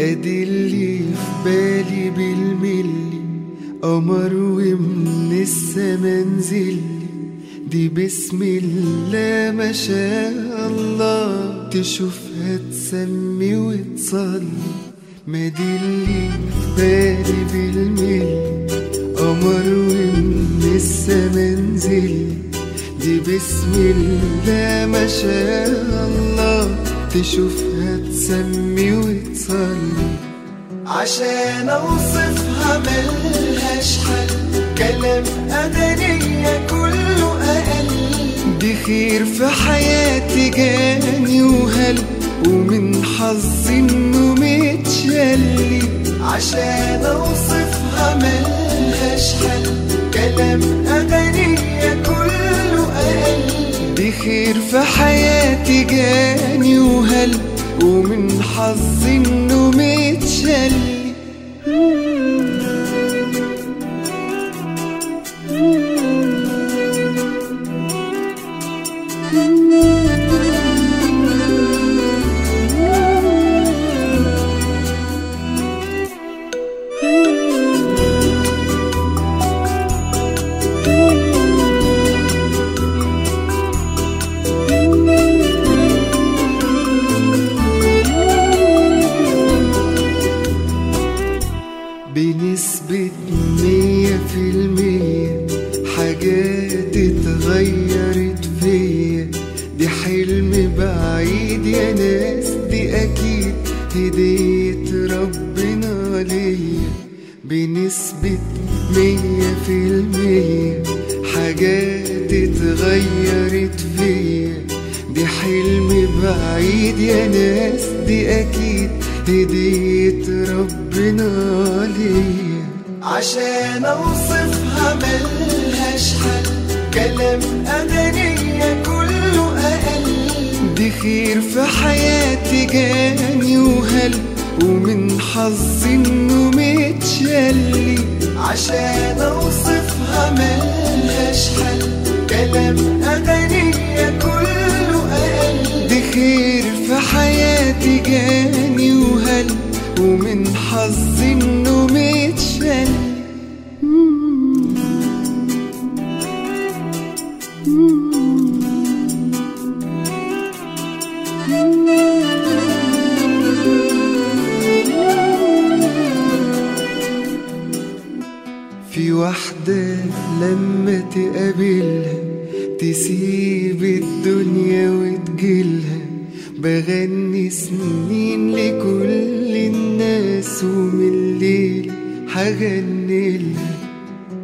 ادي اللي في بالي بالملي قمر ومن السما نزلي دي بسم الله ما شاء الله تشوفها تسمي وتصلي. ما دي اللي في بالي بالملي قمر ومن السما نزلي دي بسم الله ما شاء الله. تشوفها تسمي وتصلي عشان أوصفها ملهاش حل. كلام أدنية كله أقل. دي خير في حياتي جاني وهل. ومن حظي إنه متشلي. عشان أوصفها ملهاش حل. كلام أدنية دي خير في حياتي جاني وهل ومن حظي إنه متشلي في المية حاجات اتغيرت فيا. دي حلم بعيد يا ناس دي أكيد هدية ربنا ليا. بنسبة مية في المية حاجات اتغيرت فيا. دي حلم بعيد يا ناس دي أكيد هدية ربنا ليا. عشان أوصفها ملهاش حل. كلام أدنية كله أقل. دي خير في حياتي جاني وهل. ومن حظي إنه متشلي عشان أوصفها ملهاش حل. كلام أدنية كله أقل. دي خير في حياتي جاني وهل. ومن حظي واحدة لما تقابلها تسيب الدنيا وتجيلها. بغني سنين لكل الناس ومن الليل هغني لها.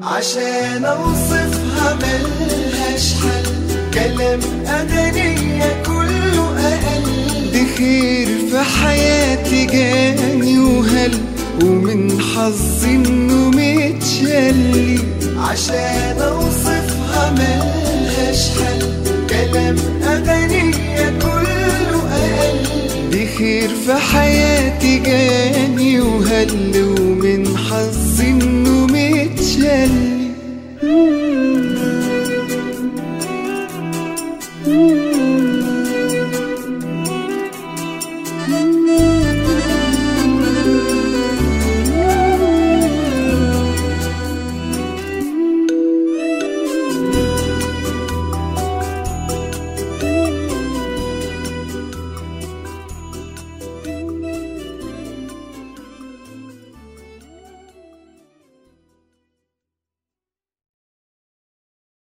عشان أوصفها ملهاش حل كلام أدنية كله أقل. دي خير في حياتي جاني وهل ومن حظي إنه متشلي. عشان أوصفها ملهاش حل. كلام أدنية كله أقل دي خير في حياتي